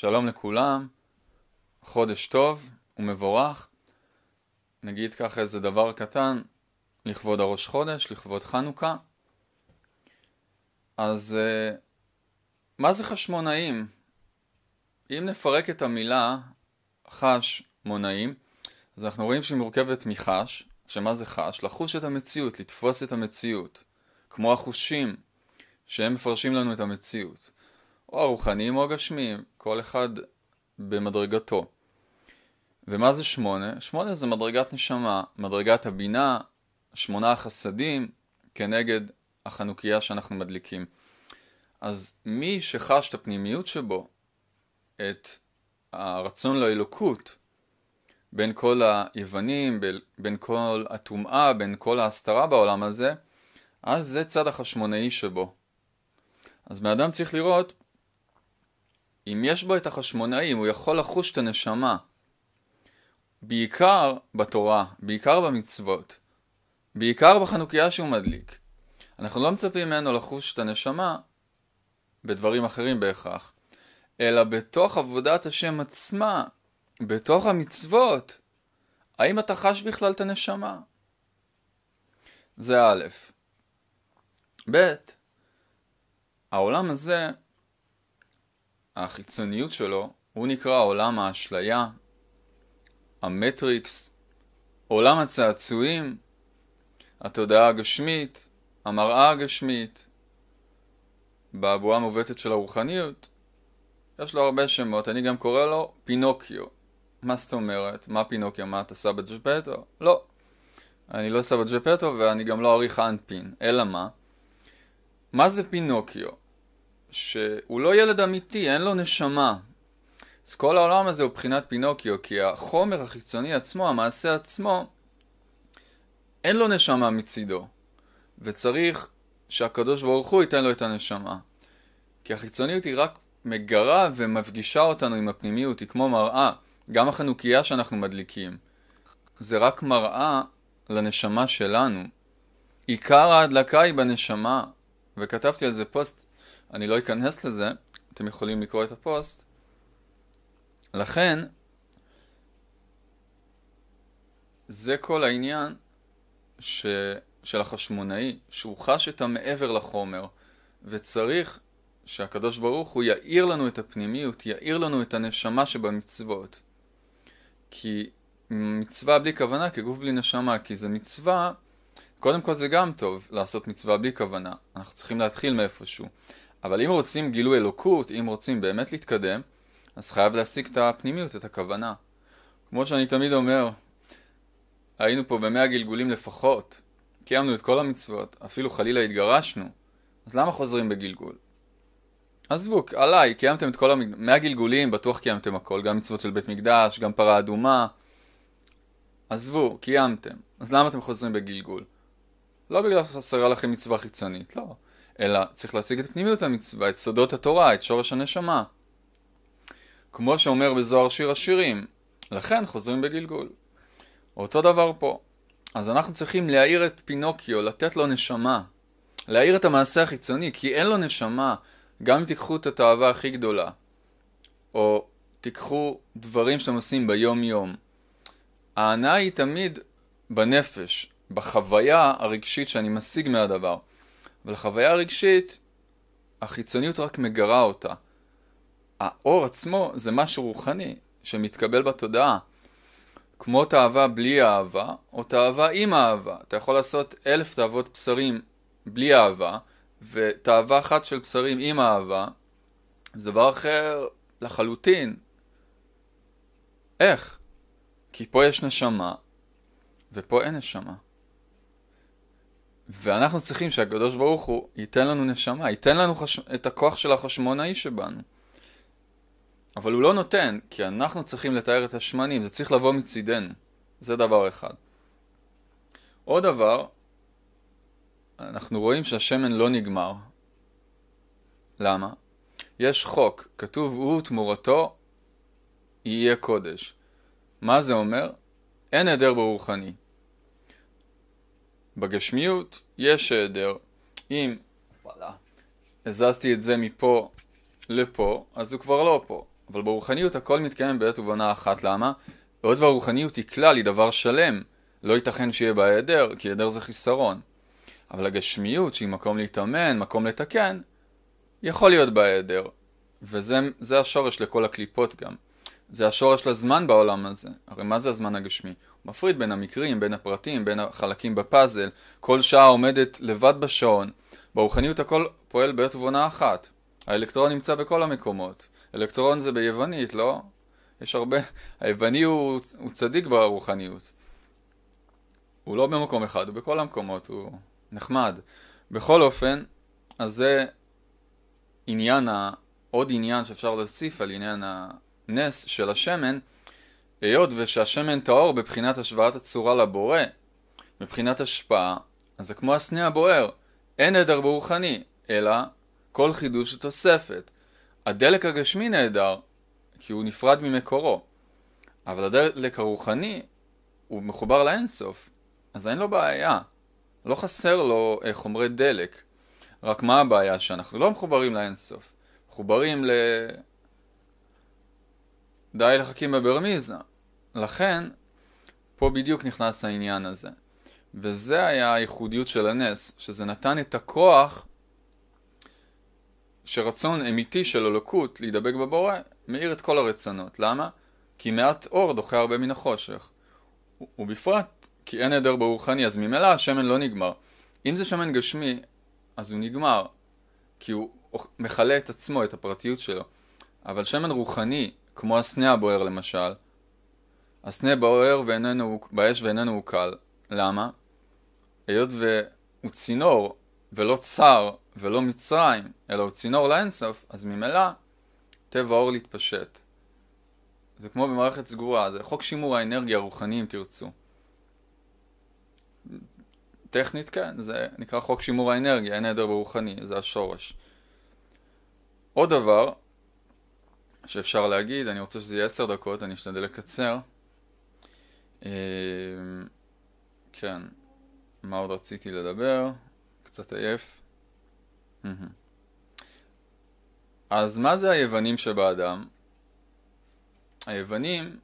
שלום לכולם, חודש טוב ומבורך. נגיד ככה איזה דבר קטן לכבוד הראש חודש, לכבוד חנוכה. אז אה, מה זה חשמונאים? אם נפרק את המילה חש מונאים, אז אנחנו רואים שהיא מורכבת מחש, שמה זה חש? לחוש את המציאות, לתפוס את המציאות, כמו החושים שהם מפרשים לנו את המציאות. או הרוחניים או הגשמיים, כל אחד במדרגתו. ומה זה שמונה? שמונה זה מדרגת נשמה, מדרגת הבינה, שמונה החסדים כנגד החנוכיה שאנחנו מדליקים. אז מי שחש את הפנימיות שבו, את הרצון לאלוקות, בין כל היוונים, בין כל הטומאה, בין כל ההסתרה בעולם הזה, אז זה צד החשמונאי שבו. אז בן אדם צריך לראות אם יש בו את החשמונאי, אם הוא יכול לחוש את הנשמה, בעיקר בתורה, בעיקר במצוות, בעיקר בחנוכיה שהוא מדליק. אנחנו לא מצפים ממנו לחוש את הנשמה בדברים אחרים בהכרח, אלא בתוך עבודת השם עצמה, בתוך המצוות, האם אתה חש בכלל את הנשמה? זה א', ב', העולם הזה החיצוניות שלו, הוא נקרא עולם האשליה, המטריקס, עולם הצעצועים, התודעה הגשמית, המראה הגשמית, באבואה המובטת של הרוחניות. יש לו הרבה שמות, אני גם קורא לו פינוקיו. מה זאת אומרת? מה פינוקיו? מה אתה סבא ג'פטו? לא. אני לא סבא ג'פטו ואני גם לא אריך אנפין. אלא מה? מה זה פינוקיו? שהוא לא ילד אמיתי, אין לו נשמה. אז כל העולם הזה הוא בחינת פינוקיו, כי החומר החיצוני עצמו, המעשה עצמו, אין לו נשמה מצידו. וצריך שהקדוש ברוך הוא ייתן לו את הנשמה. כי החיצוניות היא רק מגרה ומפגישה אותנו עם הפנימיות, היא כמו מראה. גם החנוכיה שאנחנו מדליקים, זה רק מראה לנשמה שלנו. עיקר ההדלקה היא בנשמה, וכתבתי על זה פוסט אני לא אכנס לזה, אתם יכולים לקרוא את הפוסט. לכן, זה כל העניין ש... של החשמונאי, שהוא חש את המעבר לחומר, וצריך שהקדוש ברוך הוא יאיר לנו את הפנימיות, יאיר לנו את הנשמה שבמצוות. כי מצווה בלי כוונה כגוף בלי נשמה, כי זה מצווה, קודם כל זה גם טוב לעשות מצווה בלי כוונה, אנחנו צריכים להתחיל מאיפשהו. אבל אם רוצים גילוי אלוקות, אם רוצים באמת להתקדם, אז חייב להשיג את הפנימיות, את הכוונה. כמו שאני תמיד אומר, היינו פה במאה גלגולים לפחות, קיימנו את כל המצוות, אפילו חלילה התגרשנו, אז למה חוזרים בגלגול? עזבו, עליי, קיימתם את כל המאה גלגולים, בטוח קיימתם הכל, גם מצוות של בית מקדש, גם פרה אדומה. עזבו, קיימתם. אז למה אתם חוזרים בגלגול? לא בגלל שחסרה לכם מצווה חיצונית, לא. אלא צריך להשיג את פנימיות המצווה, את סודות התורה, את שורש הנשמה. כמו שאומר בזוהר שיר השירים, לכן חוזרים בגלגול. אותו דבר פה. אז אנחנו צריכים להאיר את פינוקיו, לתת לו נשמה. להאיר את המעשה החיצוני, כי אין לו נשמה. גם אם תיקחו את התאווה הכי גדולה, או תיקחו דברים שאתם עושים ביום יום. ההנאה היא תמיד בנפש, בחוויה הרגשית שאני משיג מהדבר. ולחוויה הרגשית, החיצוניות רק מגרה אותה. האור עצמו זה משהו רוחני שמתקבל בתודעה. כמו תאווה בלי אהבה, או תאווה עם אהבה. אתה יכול לעשות אלף תאוות בשרים בלי אהבה, ותאווה אחת של בשרים עם אהבה, זה דבר אחר לחלוטין. איך? כי פה יש נשמה, ופה אין נשמה. ואנחנו צריכים שהקדוש ברוך הוא ייתן לנו נשמה, ייתן לנו חש... את הכוח של החשמונאי שבנו. אבל הוא לא נותן, כי אנחנו צריכים לתאר את השמנים, זה צריך לבוא מצידנו. זה דבר אחד. עוד דבר, אנחנו רואים שהשמן לא נגמר. למה? יש חוק, כתוב הוא תמורתו יהיה קודש. מה זה אומר? אין היעדר ברוחני. בגשמיות יש היעדר. אם וואלה, הזזתי את זה מפה לפה, אז הוא כבר לא פה. אבל ברוחניות הכל מתקיים בעת ובעונה אחת. למה? היות והרוחניות היא כלל, היא דבר שלם. לא ייתכן שיהיה בה היעדר, כי היעדר זה חיסרון. אבל הגשמיות, שהיא מקום להתאמן, מקום לתקן, יכול להיות בה היעדר. וזה השורש לכל הקליפות גם. זה השורש לזמן בעולם הזה. הרי מה זה הזמן הגשמי? מפריד בין המקרים, בין הפרטים, בין החלקים בפאזל. כל שעה עומדת לבד בשעון. ברוחניות הכל פועל בעת ובעונה אחת. האלקטרון נמצא בכל המקומות. אלקטרון זה ביוונית, לא? יש הרבה... היווני הוא, הוא צדיק ברוחניות. הוא לא במקום אחד, הוא בכל המקומות, הוא נחמד. בכל אופן, אז זה עניין, ה... עוד עניין שאפשר להוסיף על עניין הנס של השמן, היות ושהשמן טהור בבחינת השוואת הצורה לבורא, מבחינת השפעה, אז זה כמו הסנה הבוער, אין נדר ברוחני, אלא כל חידוש ותוספת. הדלק הגשמי נהדר, כי הוא נפרד ממקורו, אבל הדלק הרוחני הוא מחובר לאינסוף, אז אין לו בעיה. לא חסר לו אה, חומרי דלק. רק מה הבעיה? שאנחנו לא מחוברים לאינסוף. מחוברים ל... די לחכים בברמיזה. לכן, פה בדיוק נכנס העניין הזה. וזה היה הייחודיות של הנס, שזה נתן את הכוח שרצון אמיתי של אלוקות להידבק בבורא מאיר את כל הרצונות. למה? כי מעט אור דוחה הרבה מן החושך. ובפרט, כי אין עדר ברוחני, אז ממילא השמן לא נגמר. אם זה שמן גשמי, אז הוא נגמר, כי הוא מכלה את עצמו, את הפרטיות שלו. אבל שמן רוחני, כמו הסנה הבוער למשל, הסנה בוער ואיננו, באש ואיננו הוא קל. למה? היות והוא צינור ולא צר ולא מצרים, אלא הוא צינור לאינסוף, אז ממילא טבע האור להתפשט. זה כמו במערכת סגורה, זה חוק שימור האנרגיה הרוחני אם תרצו. טכנית כן, זה נקרא חוק שימור האנרגיה, אין עדר ברוחני, זה השורש. עוד דבר שאפשר להגיד, אני רוצה שזה יהיה עשר דקות, אני אשתדל לקצר. אה, כן, מה עוד רציתי לדבר? קצת עייף. אז מה זה היוונים שבאדם? היוונים,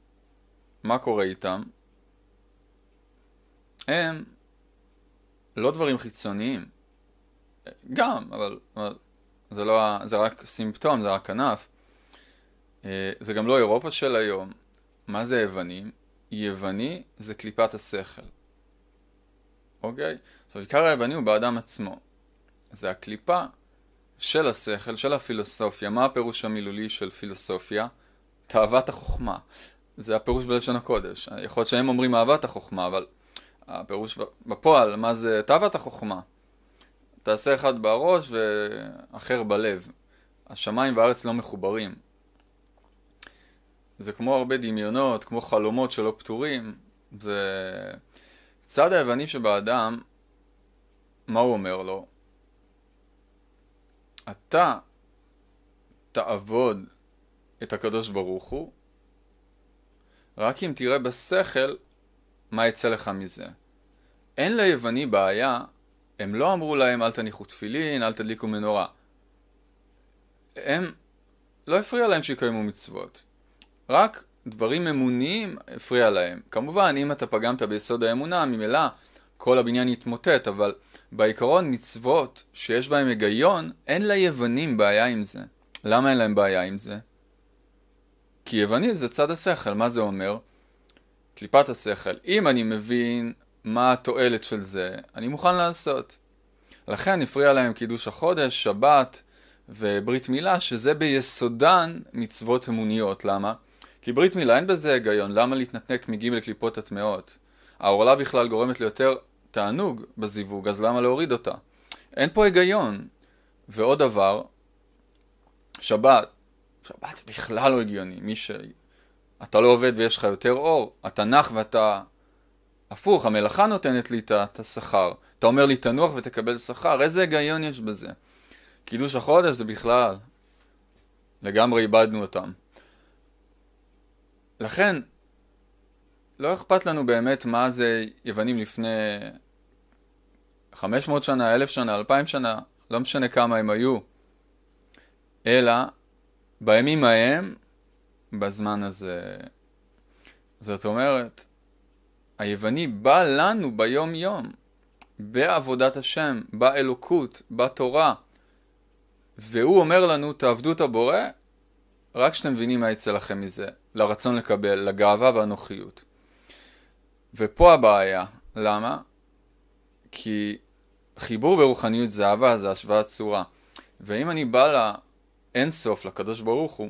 מה קורה איתם? הם לא דברים חיצוניים. גם, אבל, אבל זה, לא, זה רק סימפטום, זה רק כנף. אה, זה גם לא אירופה של היום. מה זה יוונים? יווני זה קליפת השכל. אוקיי? עכשיו, עיקר היווני הוא באדם עצמו. זה הקליפה של השכל, של הפילוסופיה. מה הפירוש המילולי של פילוסופיה? תאוות החוכמה. זה הפירוש בלשון הקודש. יכול להיות שהם אומרים אהבת החוכמה, אבל הפירוש בפועל, מה זה תאוות החוכמה? תעשה אחד בראש ואחר בלב. השמיים והארץ לא מחוברים. זה כמו הרבה דמיונות, כמו חלומות שלא פתורים. זה... צד היווני שבאדם, מה הוא אומר לו? אתה תעבוד את הקדוש ברוך הוא, רק אם תראה בשכל מה יצא לך מזה. אין ליווני בעיה, הם לא אמרו להם אל תניחו תפילין, אל תדליקו מנורה. הם, לא הפריע להם שיקיימו מצוות. רק דברים אמוניים הפריע להם. כמובן, אם אתה פגמת ביסוד האמונה, ממילא כל הבניין יתמוטט, אבל בעיקרון מצוות שיש בהם היגיון, אין ליוונים בעיה עם זה. למה אין להם בעיה עם זה? כי יוונית זה צד השכל, מה זה אומר? קליפת השכל. אם אני מבין מה התועלת של זה, אני מוכן לעשות. לכן הפריע להם קידוש החודש, שבת וברית מילה, שזה ביסודן מצוות אמוניות. למה? כי ברית מילה אין בזה היגיון, למה להתנתק מג' לקליפות הטמעות? העורלה בכלל גורמת ליותר תענוג בזיווג, אז למה להוריד אותה? אין פה היגיון. ועוד דבר, שבת. שבת זה בכלל לא הגיוני. מי ש... אתה לא עובד ויש לך יותר אור, אתה נח ואתה... הפוך, המלאכה נותנת לי את השכר. אתה אומר לי תנוח ותקבל שכר, איזה היגיון יש בזה? קידוש החודש זה בכלל, לגמרי איבדנו אותם. לכן, לא אכפת לנו באמת מה זה יוונים לפני 500 שנה, 1,000 שנה, 2,000 שנה, לא משנה כמה הם היו, אלא בימים ההם בזמן הזה. זאת אומרת, היווני בא לנו ביום יום, בעבודת השם, באלוקות, בתורה, והוא אומר לנו, תעבדו את הבורא, רק כשאתם מבינים מה יצא לכם מזה, לרצון לקבל, לגאווה והנוחיות. ופה הבעיה, למה? כי חיבור ברוחניות זה אהבה, זה השוואת צורה. ואם אני בא לאינסוף, לקדוש ברוך הוא,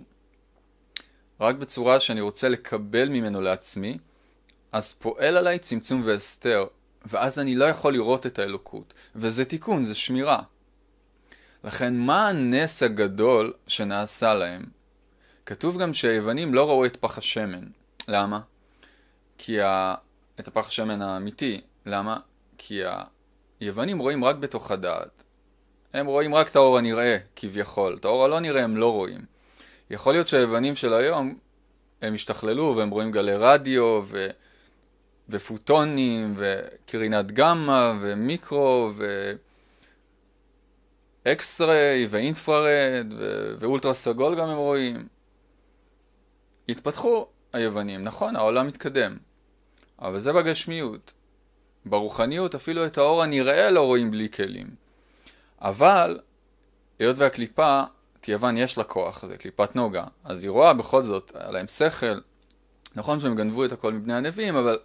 רק בצורה שאני רוצה לקבל ממנו לעצמי, אז פועל עליי צמצום והסתר, ואז אני לא יכול לראות את האלוקות. וזה תיקון, זה שמירה. לכן, מה הנס הגדול שנעשה להם? כתוב גם שהיוונים לא ראו את פח השמן. למה? כי ה... את הפח השמן האמיתי. למה? כי היוונים רואים רק בתוך הדעת. הם רואים רק את האור הנראה, כביכול. את האור הלא נראה הם לא רואים. יכול להיות שהיוונים של היום, הם השתכללו והם רואים גלי רדיו ו... ופוטונים וקרינת גמא ומיקרו ואקס-ריי ואינפרארד ו... ואולטרה סגול גם הם רואים. התפתחו היוונים, נכון, העולם מתקדם, אבל זה בגשמיות. ברוחניות אפילו את האור הנראה לא רואים בלי כלים. אבל, היות והקליפה, יוון יש לה כוח, זה קליפת נוגה, אז היא רואה בכל זאת, היה להם שכל, נכון שהם גנבו את הכל מבני הנביאים, אבל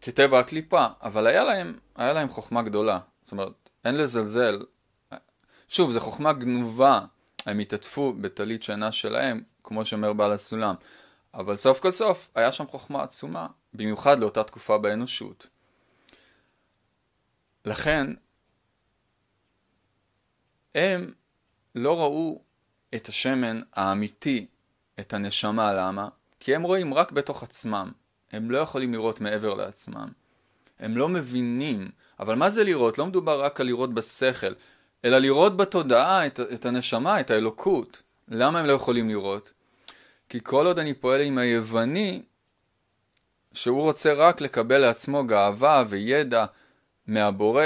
כטבע הקליפה, אבל היה להם, היה להם חוכמה גדולה, זאת אומרת, אין לזלזל. שוב, זו חוכמה גנובה, הם התעטפו בטלית שינה שלהם, כמו שאומר בעל הסולם, אבל סוף כל סוף היה שם חוכמה עצומה, במיוחד לאותה תקופה באנושות. לכן, הם לא ראו את השמן האמיתי, את הנשמה, למה? כי הם רואים רק בתוך עצמם. הם לא יכולים לראות מעבר לעצמם. הם לא מבינים, אבל מה זה לראות? לא מדובר רק על לראות בשכל, אלא לראות בתודעה את, את הנשמה, את האלוקות. למה הם לא יכולים לראות? כי כל עוד אני פועל עם היווני, שהוא רוצה רק לקבל לעצמו גאווה וידע מהבורא,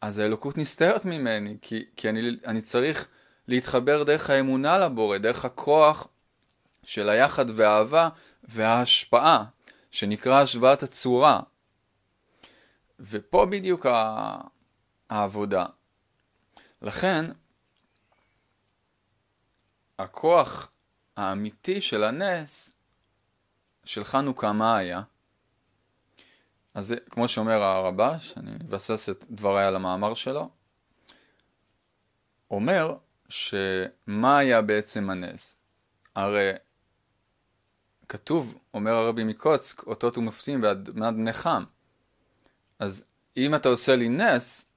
אז האלוקות נסתרת ממני, כי, כי אני, אני צריך להתחבר דרך האמונה לבורא, דרך הכוח של היחד והאהבה וההשפעה, שנקרא השוואת הצורה. ופה בדיוק העבודה. לכן, הכוח האמיתי של הנס של חנוכה מה היה? אז כמו שאומר הרבש, אני מבסס את דבריי על המאמר שלו, אומר שמה היה בעצם הנס? הרי כתוב, אומר הרבי מקוצק, אותות ומופתים באדמת בני חם. אז אם אתה עושה לי נס,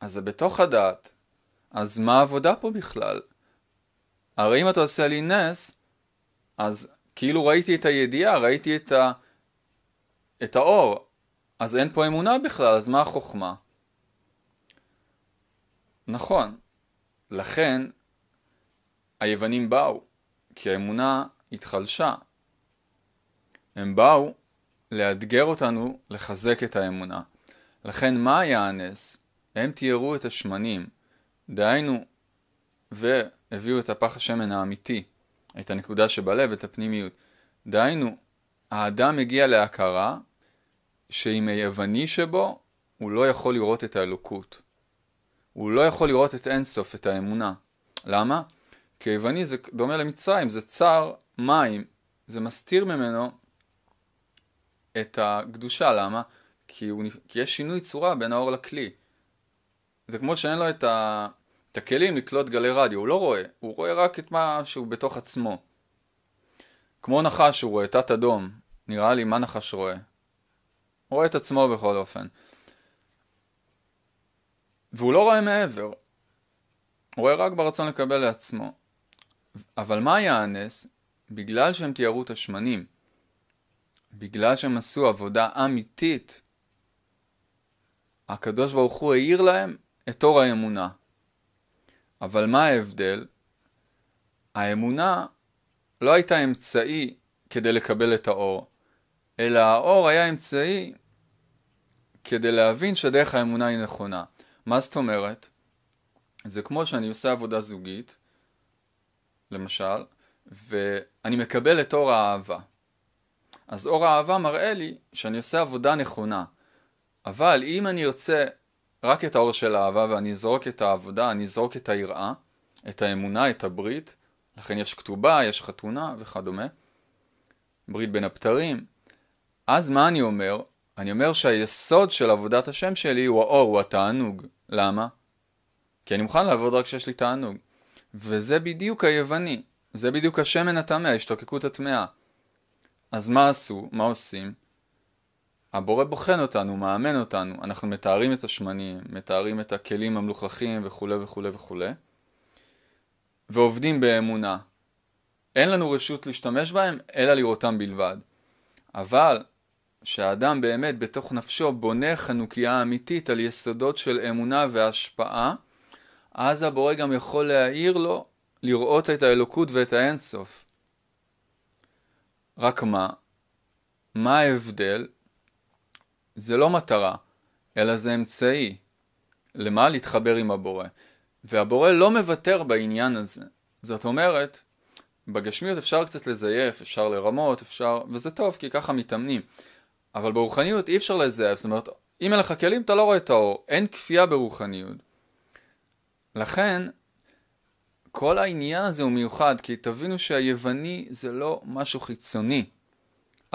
אז זה בתוך הדעת. אז מה העבודה פה בכלל? הרי אם אתה עושה לי נס, אז כאילו ראיתי את הידיעה, ראיתי את, ה... את האור, אז אין פה אמונה בכלל, אז מה החוכמה? נכון, לכן היוונים באו, כי האמונה התחלשה. הם באו לאתגר אותנו לחזק את האמונה. לכן מה היה הנס? הם תיארו את השמנים, דהיינו, והביאו את הפח השמן האמיתי, את הנקודה שבלב, את הפנימיות. דהיינו, האדם מגיע להכרה שעם היווני שבו הוא לא יכול לראות את האלוקות. הוא לא יכול לראות את אינסוף, את האמונה. למה? כי היווני זה דומה למצרים, זה צר מים, זה מסתיר ממנו את הקדושה, למה? כי, הוא, כי יש שינוי צורה בין האור לכלי. זה כמו שאין לו את, ה, את הכלים לקלוט גלי רדיו, הוא לא רואה, הוא רואה רק את מה שהוא בתוך עצמו. כמו נחש, הוא רואה תת אדום, נראה לי מה נחש רואה? הוא רואה את עצמו בכל אופן. והוא לא רואה מעבר, הוא רואה רק ברצון לקבל לעצמו. אבל מה היה הנס? בגלל שהם תיארו את השמנים, בגלל שהם עשו עבודה אמיתית, הקדוש ברוך הוא העיר להם את אור האמונה. אבל מה ההבדל? האמונה לא הייתה אמצעי כדי לקבל את האור, אלא האור היה אמצעי כדי להבין שדרך האמונה היא נכונה. מה זאת אומרת? זה כמו שאני עושה עבודה זוגית, למשל, ואני מקבל את אור האהבה. אז אור האהבה מראה לי שאני עושה עבודה נכונה. אבל אם אני ארצה רק את האור של האהבה ואני אזרוק את העבודה, אני אזרוק את היראה, את האמונה, את הברית, לכן יש כתובה, יש חתונה וכדומה, ברית בין הבתרים, אז מה אני אומר? אני אומר שהיסוד של עבודת השם שלי הוא האור, הוא התענוג. למה? כי אני מוכן לעבוד רק כשיש לי תענוג. וזה בדיוק היווני, זה בדיוק השמן הטמא, ההשתוקקות הטמאה. אז מה עשו? מה עושים? הבורא בוחן אותנו, מאמן אותנו, אנחנו מתארים את השמנים, מתארים את הכלים המלוכלכים וכולי וכולי וכולי, ועובדים באמונה. אין לנו רשות להשתמש בהם, אלא לראותם בלבד. אבל שהאדם באמת בתוך נפשו בונה חנוכיה אמיתית על יסודות של אמונה והשפעה, אז הבורא גם יכול להעיר לו לראות את האלוקות ואת האינסוף. רק מה? מה ההבדל? זה לא מטרה, אלא זה אמצעי. למה? להתחבר עם הבורא. והבורא לא מוותר בעניין הזה. זאת אומרת, בגשמיות אפשר קצת לזייף, אפשר לרמות, אפשר, וזה טוב כי ככה מתאמנים. אבל ברוחניות אי אפשר לזייף, זאת אומרת, אם אין לך כלים אתה לא רואה את האור, אין כפייה ברוחניות. לכן, כל העניין הזה הוא מיוחד, כי תבינו שהיווני זה לא משהו חיצוני.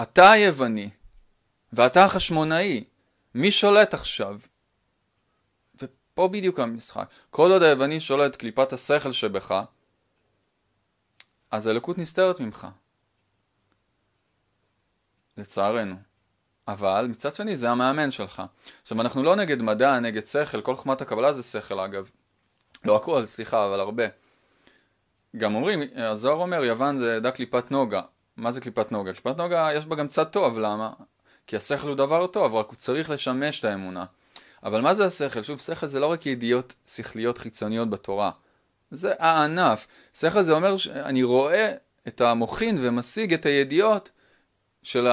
אתה היווני, ואתה החשמונאי. מי שולט עכשיו? ופה בדיוק המשחק. כל עוד היווני שולט קליפת השכל שבך, אז האלוקות נסתרת ממך. לצערנו. אבל מצד שני זה המאמן שלך. עכשיו אנחנו לא נגד מדע, נגד שכל, כל חוכמת הקבלה זה שכל אגב. לא הכל, סליחה, אבל הרבה. גם אומרים, הזוהר אומר, יוון זה עדה קליפת נוגה. מה זה קליפת נוגה? קליפת נוגה יש בה גם צד טוב, למה? כי השכל הוא דבר טוב, רק הוא צריך לשמש את האמונה. אבל מה זה השכל? שוב, שכל זה לא רק ידיעות שכליות חיצוניות בתורה. זה הענף. שכל זה אומר שאני רואה את המוחין ומשיג את הידיעות של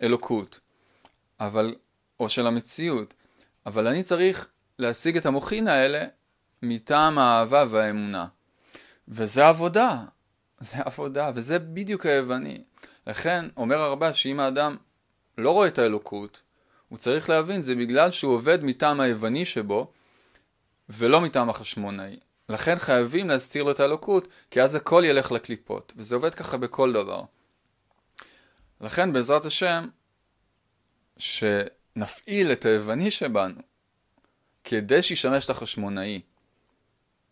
האלוקות. אבל, או של המציאות. אבל אני צריך להשיג את המוחין האלה מטעם האהבה והאמונה. וזה עבודה. זה עבודה, וזה בדיוק היווני. לכן אומר הרבה שאם האדם לא רואה את האלוקות, הוא צריך להבין, זה בגלל שהוא עובד מטעם היווני שבו, ולא מטעם החשמונאי. לכן חייבים להסתיר לו את האלוקות, כי אז הכל ילך לקליפות, וזה עובד ככה בכל דבר. לכן בעזרת השם, שנפעיל את היווני שבנו, כדי שישמש את החשמונאי,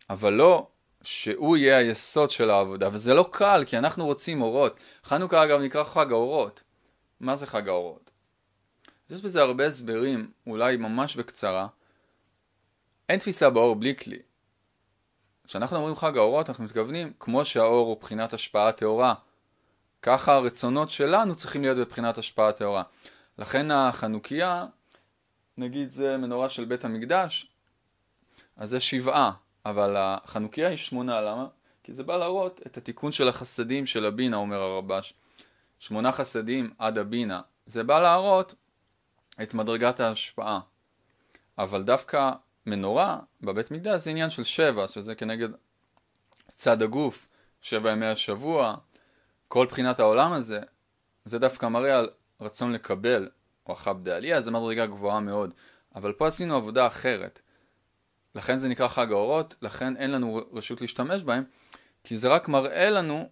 אבל לא שהוא יהיה היסוד של העבודה, וזה לא קל, כי אנחנו רוצים אורות. חנוכה אגב נקרא חג האורות. מה זה חג האורות? יש בזה הרבה הסברים, אולי ממש בקצרה. אין תפיסה באור בלי כלי. כשאנחנו אומרים חג האורות אנחנו מתכוונים כמו שהאור הוא בחינת השפעה טהורה. ככה הרצונות שלנו צריכים להיות בבחינת השפעה טהורה. לכן החנוכיה, נגיד זה מנורה של בית המקדש, אז זה שבעה, אבל החנוכיה היא שמונה, למה? כי זה בא להראות את התיקון של החסדים של הבינה, אומר הרבש. שמונה חסדים עד הבינה. זה בא להראות את מדרגת ההשפעה. אבל דווקא מנורה בבית מקדש זה עניין של שבע, שזה כנגד צד הגוף, שבע ימי השבוע, כל בחינת העולם הזה, זה דווקא מראה על רצון לקבל, או אחב דעליה, זה מדרגה גבוהה מאוד. אבל פה עשינו עבודה אחרת. לכן זה נקרא חג האורות, לכן אין לנו רשות להשתמש בהם, כי זה רק מראה לנו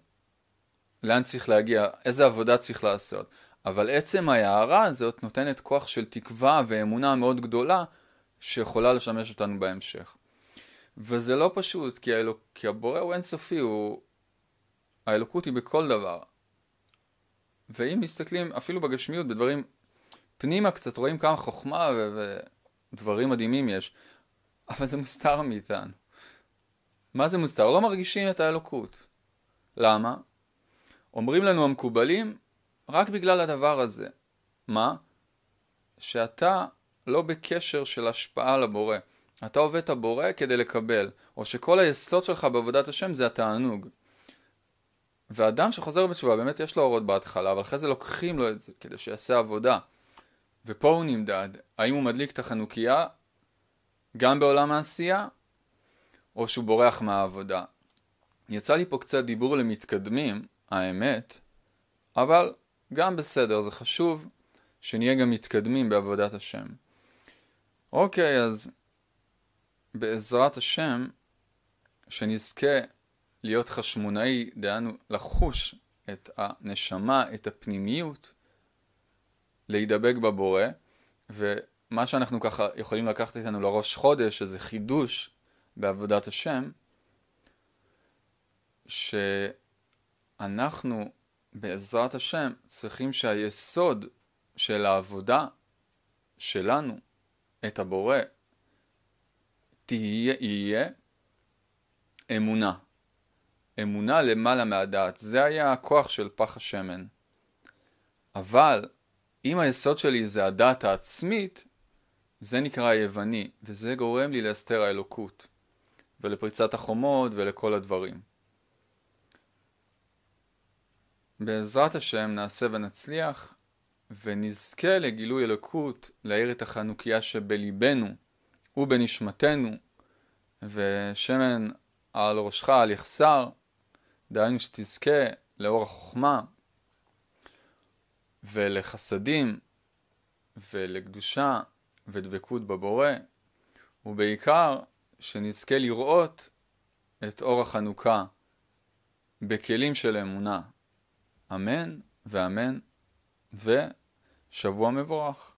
לאן צריך להגיע, איזה עבודה צריך לעשות. אבל עצם ההערה הזאת נותנת כוח של תקווה ואמונה מאוד גדולה שיכולה לשמש אותנו בהמשך. וזה לא פשוט, כי, האלוק, כי הבורא הוא אינסופי, הוא... האלוקות היא בכל דבר. ואם מסתכלים אפילו בגשמיות, בדברים פנימה קצת, רואים כמה חוכמה ו... ודברים מדהימים יש, אבל זה מוסתר מאיתנו. מה זה מוסתר? לא מרגישים את האלוקות. למה? אומרים לנו המקובלים, רק בגלל הדבר הזה. מה? שאתה לא בקשר של השפעה לבורא. אתה עובד את הבורא כדי לקבל, או שכל היסוד שלך בעבודת השם זה התענוג. ואדם שחוזר בתשובה, באמת יש לו אורות בהתחלה, אבל אחרי זה לוקחים לו את זה כדי שיעשה עבודה. ופה הוא נמדד, האם הוא מדליק את החנוכיה גם בעולם העשייה, או שהוא בורח מהעבודה. יצא לי פה קצת דיבור למתקדמים, האמת, אבל גם בסדר, זה חשוב שנהיה גם מתקדמים בעבודת השם. אוקיי, אז בעזרת השם, שנזכה להיות חשמונאי, דהיינו לחוש את הנשמה, את הפנימיות, להידבק בבורא, ומה שאנחנו ככה יכולים לקחת איתנו לראש חודש, איזה חידוש בעבודת השם, שאנחנו בעזרת השם צריכים שהיסוד של העבודה שלנו את הבורא תהיה, יהיה אמונה. אמונה למעלה מהדעת. זה היה הכוח של פח השמן. אבל אם היסוד שלי זה הדעת העצמית, זה נקרא היווני, וזה גורם לי להסתר האלוקות, ולפריצת החומות ולכל הדברים. בעזרת השם נעשה ונצליח, ונזכה לגילוי אלוקות, להאיר את החנוכיה שבליבנו ובנשמתנו, ושמן על ראשך על יחסר, דהיינו שתזכה לאור החוכמה ולחסדים ולקדושה ודבקות בבורא, ובעיקר שנזכה לראות את אור החנוכה בכלים של אמונה. אמן ואמן ושבוע מבורך.